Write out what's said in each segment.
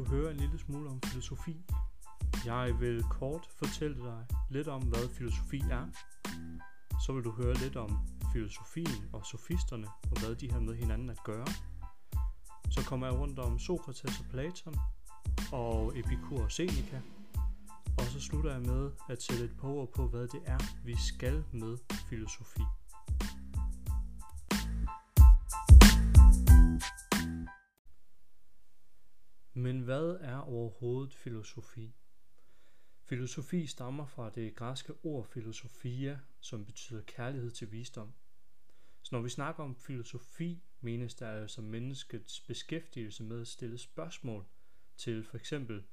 du høre en lille smule om filosofi. Jeg vil kort fortælle dig lidt om, hvad filosofi er. Så vil du høre lidt om filosofien og sofisterne, og hvad de har med hinanden at gøre. Så kommer jeg rundt om Sokrates og Platon, og Epikur og Seneca. Og så slutter jeg med at sætte et par ord på, hvad det er, vi skal med filosofi. Men hvad er overhovedet filosofi? Filosofi stammer fra det græske ord filosofia, som betyder kærlighed til visdom. Så når vi snakker om filosofi, menes der altså menneskets beskæftigelse med at stille spørgsmål til for eksempel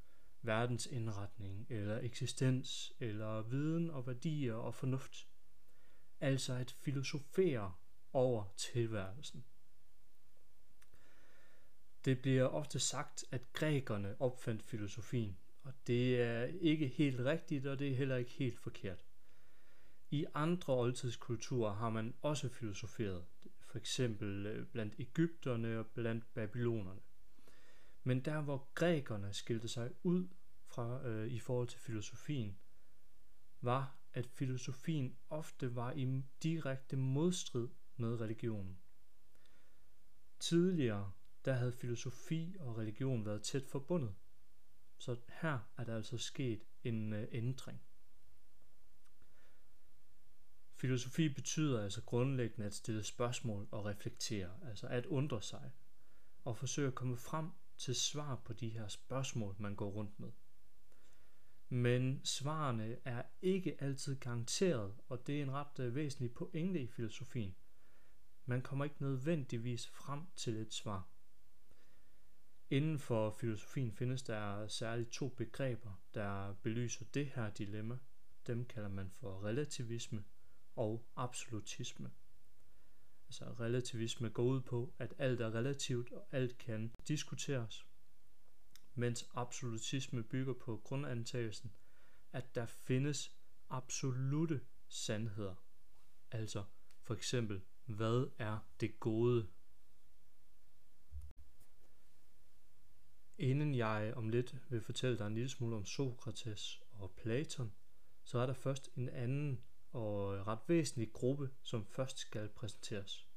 verdens indretning, eller eksistens, eller viden og værdier og fornuft. Altså at filosofere over tilværelsen. Det bliver ofte sagt, at grækerne opfandt filosofien, og det er ikke helt rigtigt, og det er heller ikke helt forkert. I andre oldtidskulturer har man også filosoferet, for eksempel øh, blandt Ægypterne og blandt babylonerne. Men der hvor grækerne skilte sig ud fra øh, i forhold til filosofien, var at filosofien ofte var i direkte modstrid med religionen. Tidligere der havde filosofi og religion været tæt forbundet. Så her er der altså sket en øh, ændring. Filosofi betyder altså grundlæggende at stille spørgsmål og reflektere, altså at undre sig og forsøge at komme frem til svar på de her spørgsmål, man går rundt med. Men svarene er ikke altid garanteret, og det er en ret øh, væsentlig pointe i filosofien. Man kommer ikke nødvendigvis frem til et svar. Inden for filosofien findes der særligt to begreber, der belyser det her dilemma. Dem kalder man for relativisme og absolutisme. Altså relativisme går ud på, at alt er relativt og alt kan diskuteres, mens absolutisme bygger på grundantagelsen, at der findes absolute sandheder. Altså for eksempel, hvad er det gode? Inden jeg om lidt vil fortælle dig en lille smule om Sokrates og Platon, så er der først en anden og ret væsentlig gruppe, som først skal præsenteres.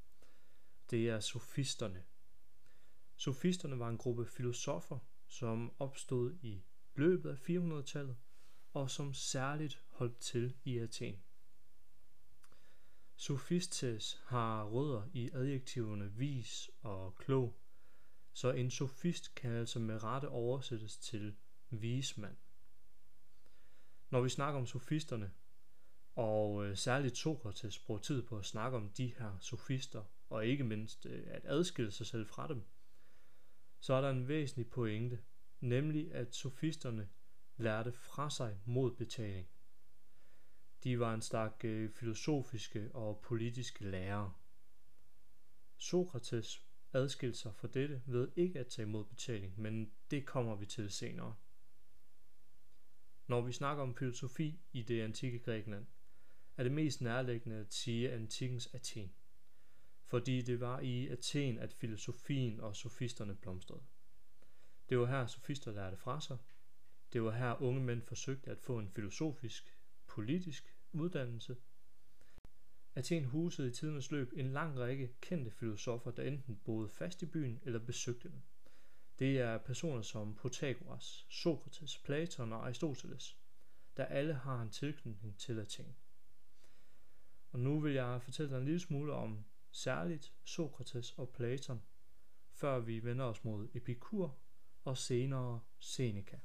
Det er sofisterne. Sofisterne var en gruppe filosofer, som opstod i løbet af 400-tallet, og som særligt holdt til i Athen. Sofistes har rødder i adjektiverne vis og klog, så en sofist kan altså med rette oversættes til vismand. Når vi snakker om sofisterne, og øh, særligt Sokrates bruger tid på at snakke om de her sofister, og ikke mindst øh, at adskille sig selv fra dem, så er der en væsentlig pointe, nemlig at sofisterne lærte fra sig mod betaling. De var en stak øh, filosofiske og politiske lærere. Sokrates adskilt sig fra dette ved ikke at tage imod betaling, men det kommer vi til senere. Når vi snakker om filosofi i det antikke Grækenland, er det mest nærliggende at sige antikkens Athen, fordi det var i Athen, at filosofien og sofisterne blomstrede. Det var her, sofister lærte fra sig. Det var her, unge mænd forsøgte at få en filosofisk, politisk uddannelse – Athen husede i tidens løb en lang række kendte filosofer, der enten boede fast i byen eller besøgte den. Det er personer som Protagoras, Sokrates, Platon og Aristoteles, der alle har en tilknytning til Athen. Og nu vil jeg fortælle dig en lille smule om særligt Sokrates og Platon, før vi vender os mod Epikur og senere Seneca.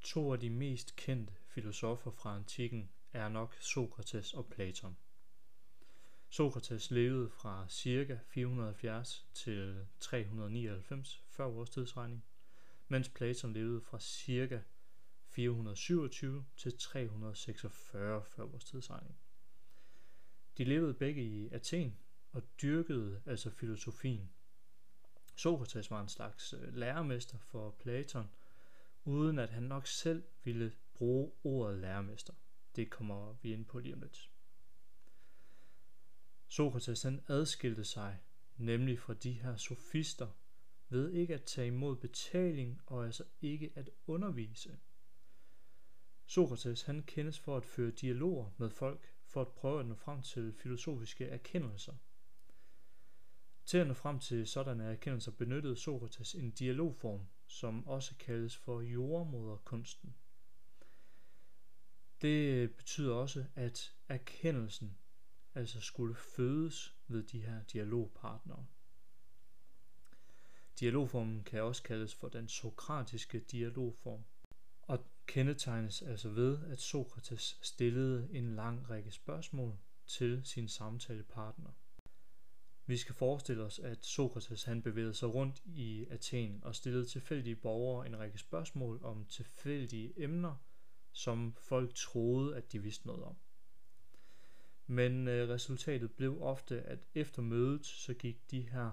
To af de mest kendte filosofer fra antikken er nok Sokrates og Platon. Sokrates levede fra ca. 470 til 399 før vores tidsregning, mens Platon levede fra ca. 427 til 346 før vores tidsregning. De levede begge i Athen og dyrkede altså filosofien. Sokrates var en slags øh, lærermester for Platon, uden at han nok selv ville bruge ordet lærermester. Det kommer vi ind på lige om lidt. Sokrates han adskilte sig nemlig fra de her sofister ved ikke at tage imod betaling og altså ikke at undervise. Sokrates han kendes for at føre dialoger med folk for at prøve at nå frem til filosofiske erkendelser. Til at nå frem til sådanne erkendelser benyttede Sokrates en dialogform, som også kaldes for jordmoderkunsten. Det betyder også, at erkendelsen altså skulle fødes ved de her dialogpartnere. Dialogformen kan også kaldes for den sokratiske dialogform, og kendetegnes altså ved, at Sokrates stillede en lang række spørgsmål til sin samtalepartner. Vi skal forestille os, at Sokrates han bevægede sig rundt i Athen og stillede tilfældige borgere en række spørgsmål om tilfældige emner, som folk troede, at de vidste noget om. Men øh, resultatet blev ofte, at efter mødet, så gik de her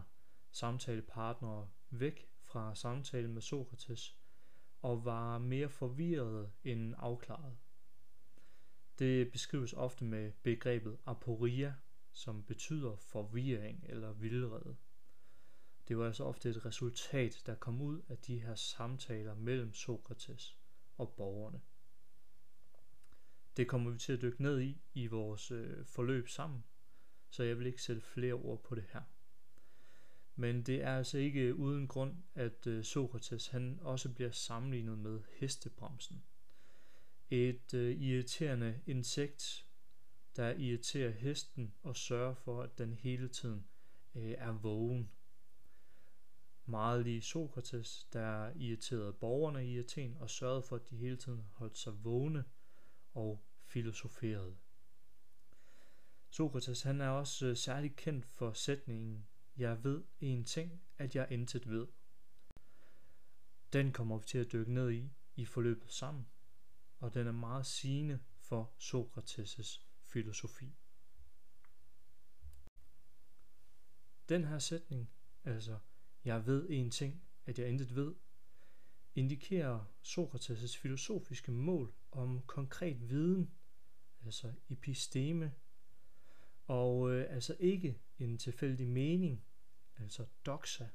samtalepartnere væk fra samtalen med Sokrates og var mere forvirrede end afklaret. Det beskrives ofte med begrebet aporia, som betyder forvirring eller vildrede. Det var altså ofte et resultat, der kom ud af de her samtaler mellem Sokrates og borgerne. Det kommer vi til at dykke ned i i vores øh, forløb sammen, så jeg vil ikke sætte flere ord på det her. Men det er altså ikke øh, uden grund, at øh, Sokrates han også bliver sammenlignet med hestebremsen. Et øh, irriterende insekt, der irriterer hesten og sørger for, at den hele tiden øh, er vågen. Meget lige Sokrates, der irriterede borgerne i Athen og sørgede for, at de hele tiden holdt sig vågne og filosoferede. Sokrates han er også øh, særligt kendt for sætningen Jeg ved en ting, at jeg intet ved. Den kommer vi til at dykke ned i i forløbet sammen, og den er meget sigende for Sokrates' filosofi. Den her sætning, altså jeg ved en ting, at jeg intet ved, indikerer Sokrates' filosofiske mål om konkret viden, altså episteme, og øh, altså ikke en tilfældig mening, altså doxa.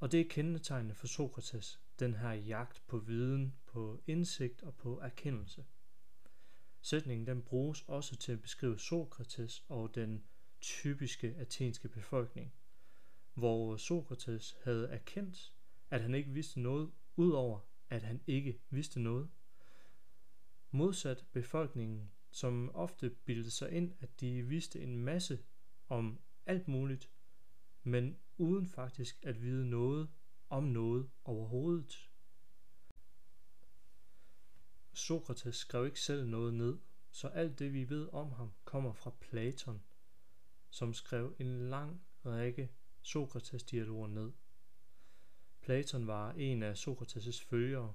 Og det er kendetegnende for Sokrates, den her jagt på viden, på indsigt og på erkendelse. Sætningen den bruges også til at beskrive Sokrates og den typiske athenske befolkning, hvor Sokrates havde erkendt, at han ikke vidste noget, udover at han ikke vidste noget. Modsat befolkningen, som ofte bildte sig ind, at de vidste en masse om alt muligt, men uden faktisk at vide noget om noget overhovedet. Sokrates skrev ikke selv noget ned, så alt det vi ved om ham kommer fra Platon, som skrev en lang række Sokrates-dialoger ned. Platon var en af Sokrates' følgere,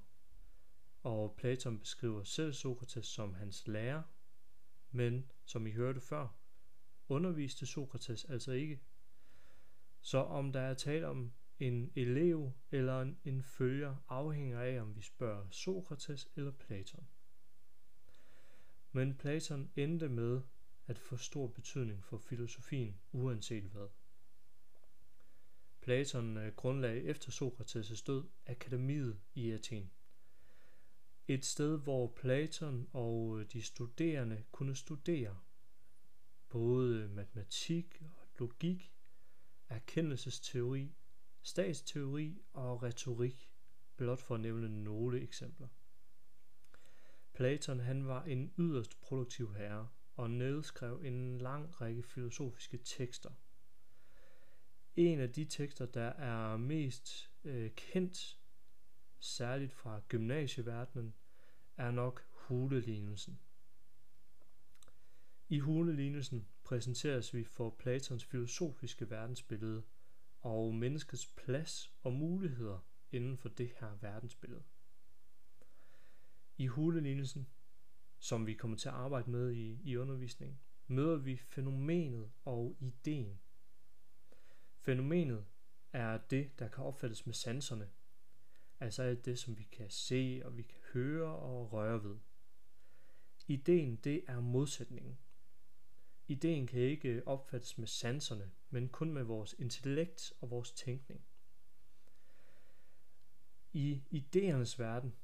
og Platon beskriver selv Sokrates som hans lærer, men som I hørte før, underviste Sokrates altså ikke. Så om der er tale om en elev eller en, en følger afhænger af, om vi spørger Sokrates eller Platon. Men Platon endte med at få stor betydning for filosofien, uanset hvad. Platon øh, grundlagde efter Sokrates' død akademiet i Athen. Et sted, hvor Platon og øh, de studerende kunne studere både øh, matematik og logik, erkendelsesteori, statsteori og retorik, blot for at nævne nogle eksempler. Platon han var en yderst produktiv herre og nedskrev en lang række filosofiske tekster – en af de tekster, der er mest øh, kendt, særligt fra gymnasieverdenen, er nok hulelignelsen. I hulelignelsen præsenteres vi for Platons filosofiske verdensbillede og menneskets plads og muligheder inden for det her verdensbillede. I hulelignelsen, som vi kommer til at arbejde med i, i undervisningen, møder vi fænomenet og ideen Fænomenet er det, der kan opfattes med sanserne, altså alt det, som vi kan se og vi kan høre og røre ved. Ideen, det er modsætningen. Ideen kan ikke opfattes med sanserne, men kun med vores intellekt og vores tænkning. I idéernes verden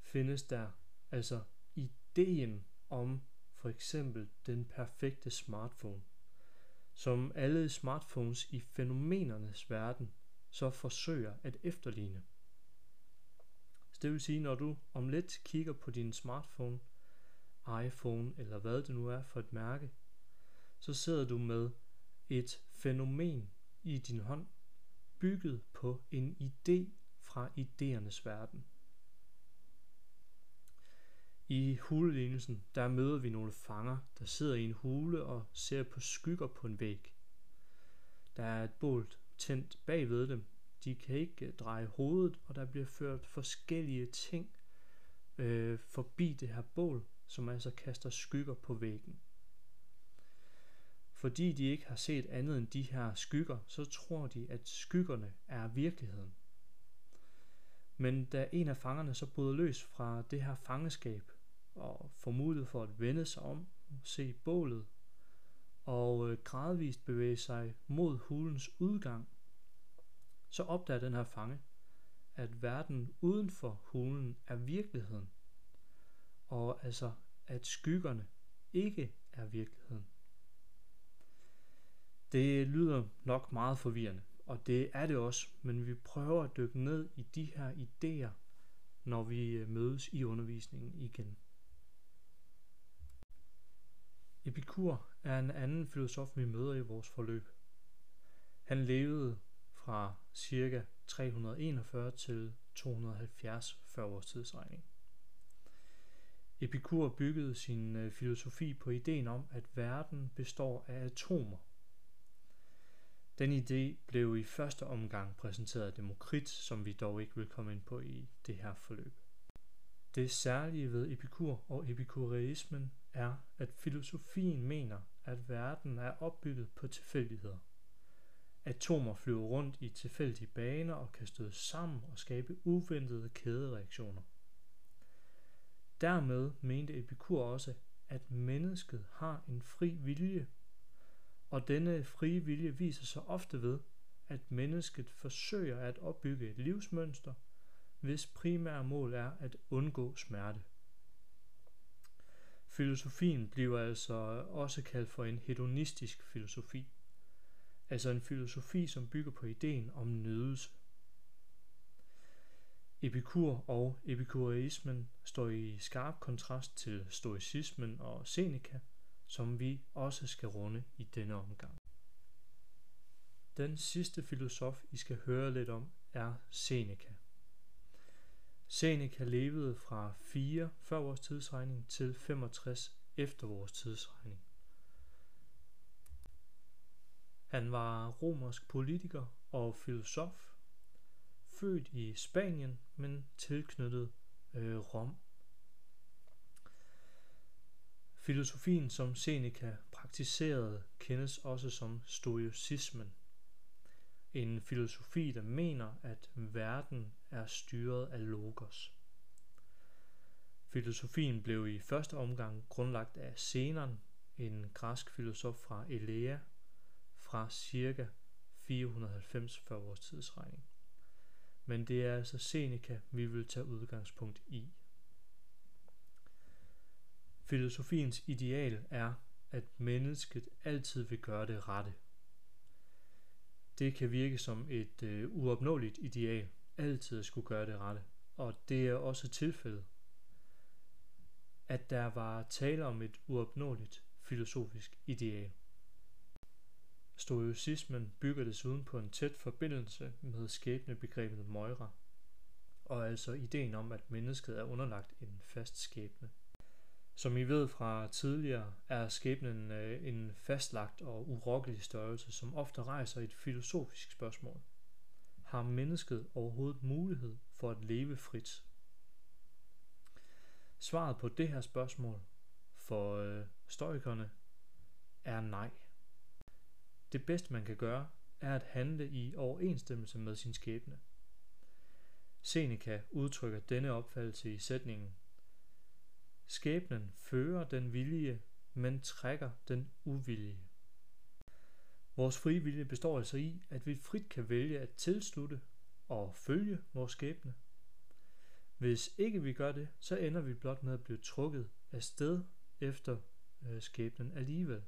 findes der altså ideen om for eksempel den perfekte smartphone, som alle smartphones i fænomenernes verden så forsøger at efterligne. Så det vil sige, når du om lidt kigger på din smartphone, iPhone eller hvad det nu er for et mærke, så sidder du med et fænomen i din hånd, bygget på en idé fra idéernes verden. I hulelignelsen, der møder vi nogle fanger, der sidder i en hule og ser på skygger på en væg. Der er et bål tændt bagved dem. De kan ikke øh, dreje hovedet, og der bliver ført forskellige ting øh, forbi det her bål, som altså kaster skygger på væggen. Fordi de ikke har set andet end de her skygger, så tror de, at skyggerne er virkeligheden. Men da en af fangerne så bryder løs fra det her fangeskab og får mulighed for at vende sig om, se bålet og øh, gradvist bevæge sig mod hulens udgang, så opdager den her fange, at verden uden for hulen er virkeligheden, og altså at skyggerne ikke er virkeligheden. Det lyder nok meget forvirrende, og det er det også, men vi prøver at dykke ned i de her idéer, når vi øh, mødes i undervisningen igen. Epikur er en anden filosof, vi møder i vores forløb. Han levede fra ca. 341 til 270 før vores tidsregning. Epikur byggede sin øh, filosofi på ideen om, at verden består af atomer. Den idé blev i første omgang præsenteret af Demokrit, som vi dog ikke vil komme ind på i det her forløb. Det særlige ved Epikur og epikureismen er, at filosofien mener, at verden er opbygget på tilfældigheder. Atomer flyver rundt i tilfældige baner og kan støde sammen og skabe uventede kædereaktioner. Dermed mente Epikur også, at mennesket har en fri vilje, og denne frie vilje viser sig ofte ved, at mennesket forsøger at opbygge et livsmønster, hvis primære mål er at undgå smerte. Filosofien bliver altså også kaldt for en hedonistisk filosofi, altså en filosofi, som bygger på ideen om nydelse. Epikur og epikureismen står i skarp kontrast til stoicismen og Seneca, som vi også skal runde i denne omgang. Den sidste filosof, I skal høre lidt om, er Seneca. Seneca levede fra 4 før vores tidsregning til 65 efter vores tidsregning. Han var romersk politiker og filosof, født i Spanien, men tilknyttet øh, Rom. Filosofien, som Seneca praktiserede, kendes også som stoicismen. En filosofi, der mener, at verden er styret af logos. Filosofien blev i første omgang grundlagt af Zenon, en græsk filosof fra Elea, fra ca. 490 før vores tidsregning. Men det er altså Seneca, vi vil tage udgangspunkt i. Filosofiens ideal er, at mennesket altid vil gøre det rette. Det kan virke som et øh, uopnåeligt ideal, altid at skulle gøre det rette. Og det er også tilfældet, at der var tale om et uopnåeligt filosofisk ideal. Stoicismen bygger desuden på en tæt forbindelse med skæbnebegrebet Moira, og altså ideen om, at mennesket er underlagt en fast skæbne. Som I ved fra tidligere, er skæbnen øh, en fastlagt og urokkelig størrelse, som ofte rejser et filosofisk spørgsmål. Har mennesket overhovedet mulighed for at leve frit? Svaret på det her spørgsmål for øh, stoikerne er nej. Det bedste man kan gøre, er at handle i overensstemmelse med sin skæbne. Seneca udtrykker denne opfattelse i sætningen Skæbnen fører den vilje, men trækker den uvillige. Vores frie vilje består altså i, at vi frit kan vælge at tilslutte og følge vores skæbne, Hvis ikke vi gør det, så ender vi blot med at blive trukket af sted efter øh, skæbnen alligevel.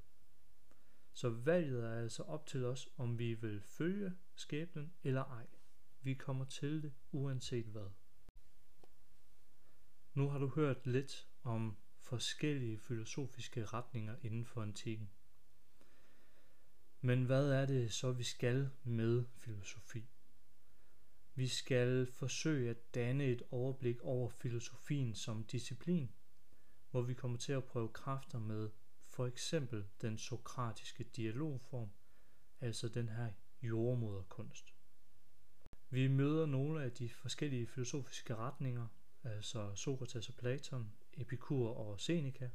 Så valget er altså op til os, om vi vil følge skæbnen eller ej. Vi kommer til det uanset hvad. Nu har du hørt lidt om forskellige filosofiske retninger inden for antikken. Men hvad er det så, vi skal med filosofi? Vi skal forsøge at danne et overblik over filosofien som disciplin, hvor vi kommer til at prøve kræfter med for eksempel den sokratiske dialogform, altså den her jordmoderkunst. Vi møder nogle af de forskellige filosofiske retninger, altså Sokrates og Platon, Epikur og Seneca.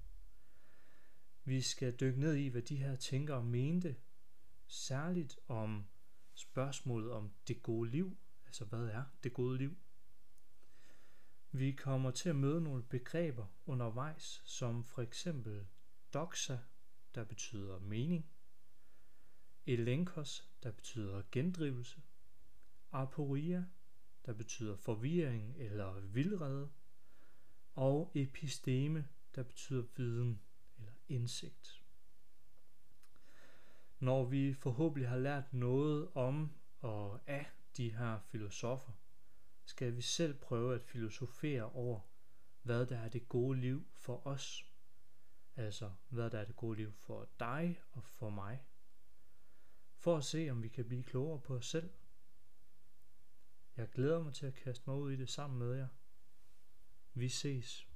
Vi skal dykke ned i, hvad de her tænkere mente, særligt om spørgsmålet om det gode liv, altså hvad er det gode liv? Vi kommer til at møde nogle begreber undervejs, som for eksempel doxa, der betyder mening, elenkos, der betyder gendrivelse, aporia, der betyder forvirring eller vildrede, og episteme, der betyder viden eller indsigt. Når vi forhåbentlig har lært noget om og af de her filosofer, skal vi selv prøve at filosofere over, hvad der er det gode liv for os. Altså, hvad der er det gode liv for dig og for mig. For at se, om vi kan blive klogere på os selv. Jeg glæder mig til at kaste mig ud i det sammen med jer. Vi ses.